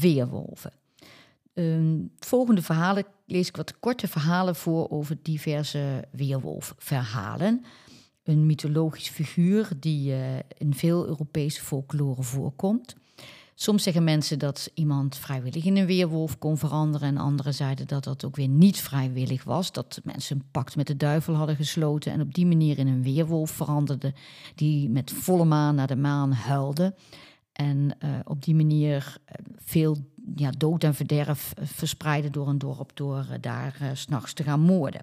Weerwolven. Ehm, volgende verhalen lees ik wat korte verhalen voor over diverse weerwolfverhalen. Een mythologisch figuur die uh, in veel Europese folklore voorkomt. Soms zeggen mensen dat iemand vrijwillig in een weerwolf kon veranderen. En anderen zeiden dat dat ook weer niet vrijwillig was. Dat mensen een pact met de duivel hadden gesloten en op die manier in een weerwolf veranderden. Die met volle maan naar de maan huilde. En uh, op die manier uh, veel ja, dood en verderf verspreiden door een dorp door daar s s'nachts te gaan moorden.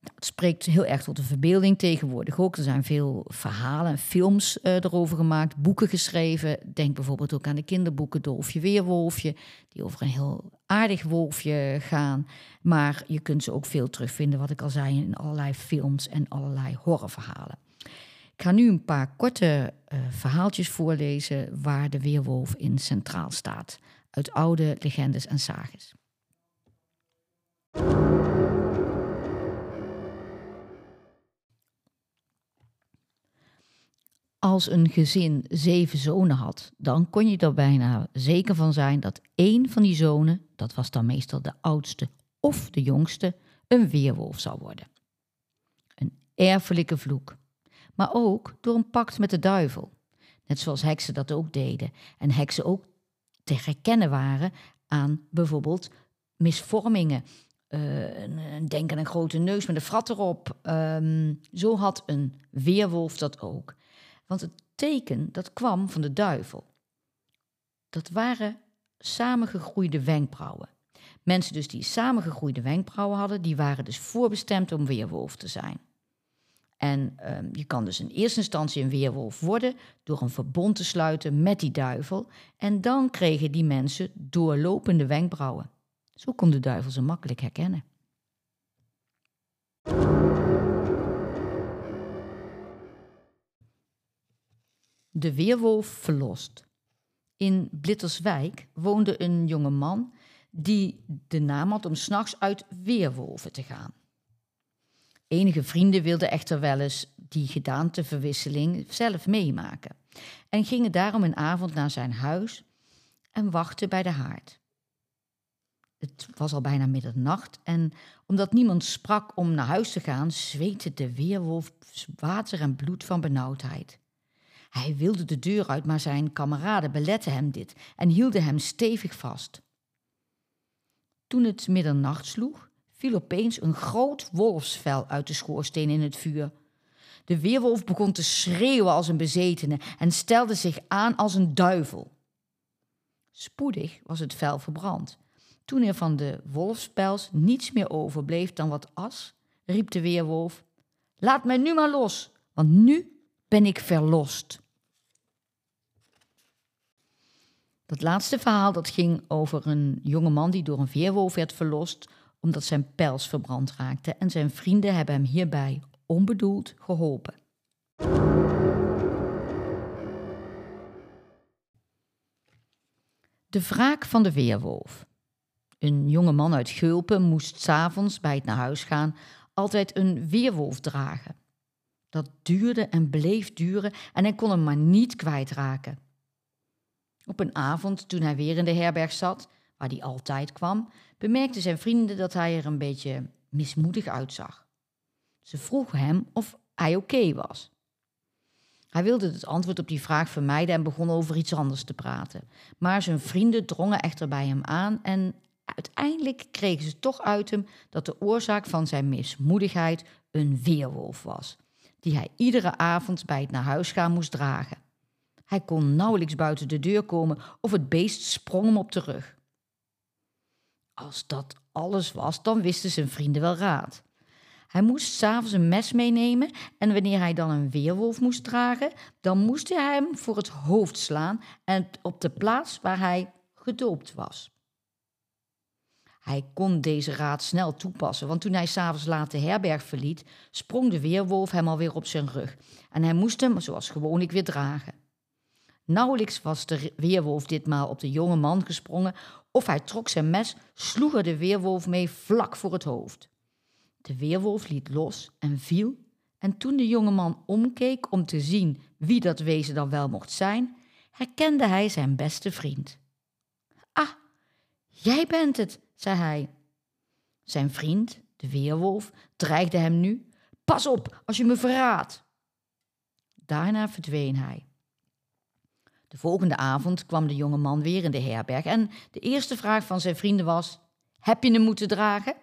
Nou, het spreekt heel erg tot de verbeelding tegenwoordig ook. Er zijn veel verhalen en films erover gemaakt, boeken geschreven. Denk bijvoorbeeld ook aan de kinderboeken Dolfje Weerwolfje, die over een heel aardig wolfje gaan. Maar je kunt ze ook veel terugvinden, wat ik al zei, in allerlei films en allerlei horrorverhalen. Ik ga nu een paar korte uh, verhaaltjes voorlezen waar de weerwolf in centraal staat. Uit oude legendes en sages. Als een gezin zeven zonen had, dan kon je er bijna zeker van zijn dat één van die zonen, dat was dan meestal de oudste of de jongste, een weerwolf zou worden. Een erfelijke vloek maar ook door een pact met de duivel. Net zoals heksen dat ook deden. En heksen ook te herkennen waren aan bijvoorbeeld misvormingen. Uh, denk aan een grote neus met een frat erop. Um, zo had een weerwolf dat ook. Want het teken dat kwam van de duivel. Dat waren samengegroeide wenkbrauwen. Mensen dus die samengegroeide wenkbrauwen hadden, die waren dus voorbestemd om weerwolf te zijn. En um, je kan dus in eerste instantie een weerwolf worden door een verbond te sluiten met die duivel. En dan kregen die mensen doorlopende wenkbrauwen. Zo kon de duivel ze makkelijk herkennen. De weerwolf verlost. In Blitterswijk woonde een jonge man die de naam had om s'nachts uit weerwolven te gaan. Enige vrienden wilden echter wel eens die gedaanteverwisseling zelf meemaken en gingen daarom een avond naar zijn huis en wachten bij de haard. Het was al bijna middernacht en omdat niemand sprak om naar huis te gaan, zweette de weerwolf water en bloed van benauwdheid. Hij wilde de deur uit, maar zijn kameraden beletten hem dit en hielden hem stevig vast. Toen het middernacht sloeg, viel opeens een groot wolfsvel uit de schoorsteen in het vuur. De weerwolf begon te schreeuwen als een bezetene en stelde zich aan als een duivel. Spoedig was het vel verbrand. Toen er van de wolfspels niets meer overbleef dan wat as, riep de weerwolf: Laat mij nu maar los, want nu ben ik verlost. Dat laatste verhaal dat ging over een jonge man die door een weerwolf werd verlost omdat zijn pels verbrand raakte en zijn vrienden hebben hem hierbij onbedoeld geholpen. De wraak van de weerwolf. Een jonge man uit Gulpen moest s'avonds bij het naar huis gaan altijd een weerwolf dragen. Dat duurde en bleef duren en hij kon hem maar niet kwijtraken. Op een avond, toen hij weer in de herberg zat, waar hij altijd kwam, bemerkten zijn vrienden dat hij er een beetje mismoedig uitzag. Ze vroegen hem of hij oké was. Hij wilde het antwoord op die vraag vermijden en begon over iets anders te praten. Maar zijn vrienden drongen echter bij hem aan en uiteindelijk kregen ze toch uit hem dat de oorzaak van zijn mismoedigheid een weerwolf was, die hij iedere avond bij het naar huis gaan moest dragen. Hij kon nauwelijks buiten de deur komen of het beest sprong hem op de rug. Als dat alles was, dan wisten zijn vrienden wel raad. Hij moest s'avonds een mes meenemen en wanneer hij dan een weerwolf moest dragen, dan moest hij hem voor het hoofd slaan en op de plaats waar hij gedoopt was. Hij kon deze raad snel toepassen, want toen hij s'avonds laat de herberg verliet, sprong de weerwolf hem alweer op zijn rug en hij moest hem zoals gewoonlijk weer dragen. Nauwelijks was de weerwolf ditmaal op de jonge man gesprongen, of hij trok zijn mes, sloeg er de weerwolf mee vlak voor het hoofd. De weerwolf liet los en viel, en toen de jonge man omkeek om te zien wie dat wezen dan wel mocht zijn, herkende hij zijn beste vriend. Ah, jij bent het, zei hij. Zijn vriend, de weerwolf, dreigde hem nu: Pas op als je me verraadt. Daarna verdween hij. De volgende avond kwam de jonge man weer in de herberg en de eerste vraag van zijn vrienden was: Heb je hem moeten dragen?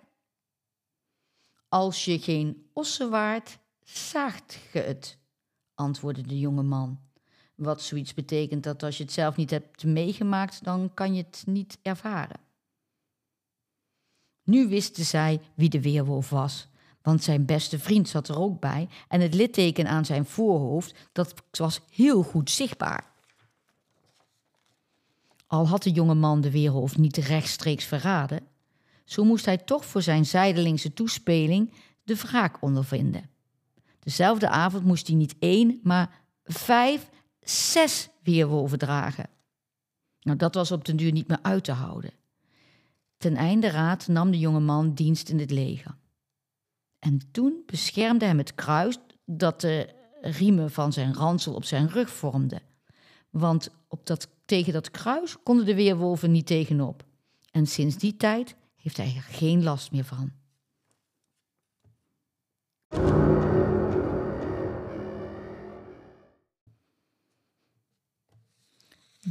Als je geen ossen waart, zaagt ge het, antwoordde de jonge man. Wat zoiets betekent dat als je het zelf niet hebt meegemaakt, dan kan je het niet ervaren. Nu wisten zij wie de weerwolf was, want zijn beste vriend zat er ook bij en het litteken aan zijn voorhoofd, dat was heel goed zichtbaar. Al had de jonge man de weerwolf niet rechtstreeks verraden, zo moest hij toch voor zijn zijdelingse toespeling de wraak ondervinden. Dezelfde avond moest hij niet één, maar vijf, zes weerwolven dragen. Nou, dat was op den duur niet meer uit te houden. Ten einde raad nam de jonge man dienst in het leger. En toen beschermde hem het kruis dat de riemen van zijn ransel op zijn rug vormde. Want op dat, tegen dat kruis konden de weerwolven niet tegenop. En sinds die tijd heeft hij er geen last meer van.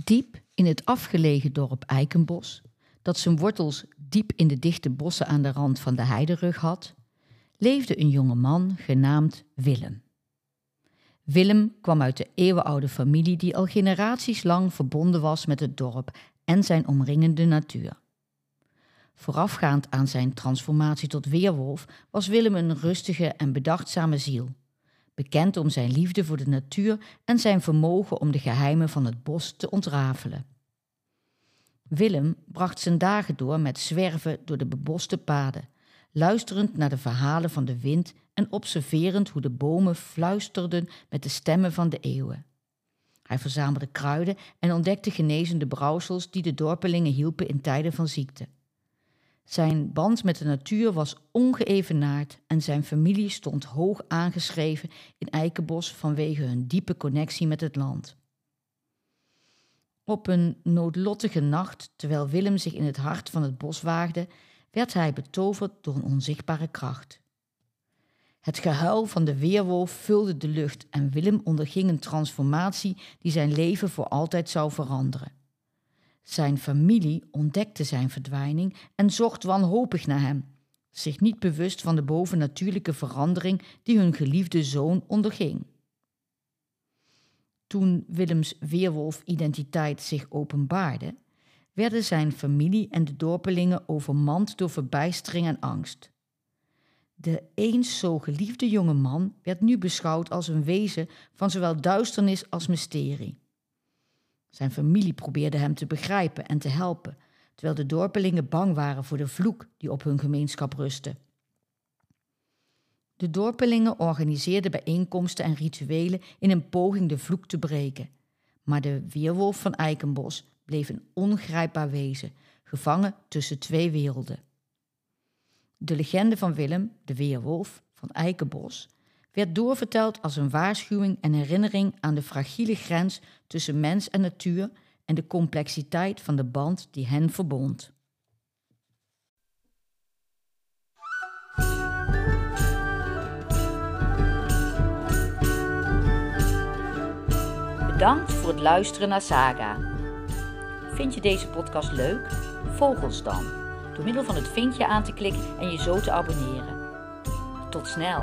Diep in het afgelegen dorp Eikenbos, dat zijn wortels diep in de dichte bossen aan de rand van de heiderug had, leefde een jonge man genaamd Willem. Willem kwam uit de eeuwenoude familie die al generaties lang verbonden was met het dorp en zijn omringende natuur. Voorafgaand aan zijn transformatie tot weerwolf was Willem een rustige en bedachtzame ziel, bekend om zijn liefde voor de natuur en zijn vermogen om de geheimen van het bos te ontrafelen. Willem bracht zijn dagen door met zwerven door de beboste paden, luisterend naar de verhalen van de wind en observerend hoe de bomen fluisterden met de stemmen van de eeuwen. Hij verzamelde kruiden en ontdekte genezende brouwsels die de dorpelingen hielpen in tijden van ziekte. Zijn band met de natuur was ongeëvenaard en zijn familie stond hoog aangeschreven in Eikenbos vanwege hun diepe connectie met het land. Op een noodlottige nacht, terwijl Willem zich in het hart van het bos waagde, werd hij betoverd door een onzichtbare kracht. Het gehuil van de weerwolf vulde de lucht en Willem onderging een transformatie die zijn leven voor altijd zou veranderen. Zijn familie ontdekte zijn verdwijning en zocht wanhopig naar hem, zich niet bewust van de bovennatuurlijke verandering die hun geliefde zoon onderging. Toen Willems weerwolf-identiteit zich openbaarde, werden zijn familie en de dorpelingen overmand door verbijstering en angst. De eens zo geliefde jonge man werd nu beschouwd als een wezen van zowel duisternis als mysterie. Zijn familie probeerde hem te begrijpen en te helpen, terwijl de dorpelingen bang waren voor de vloek die op hun gemeenschap rustte. De dorpelingen organiseerden bijeenkomsten en rituelen in een poging de vloek te breken. Maar de weerwolf van Eikenbos bleef een ongrijpbaar wezen, gevangen tussen twee werelden. De legende van Willem, de weerwolf van Eikenbos, werd doorverteld als een waarschuwing en herinnering aan de fragiele grens tussen mens en natuur en de complexiteit van de band die hen verbond. Bedankt voor het luisteren naar Saga. Vind je deze podcast leuk? Volg ons dan door middel van het vinkje aan te klikken en je zo te abonneren. Tot snel!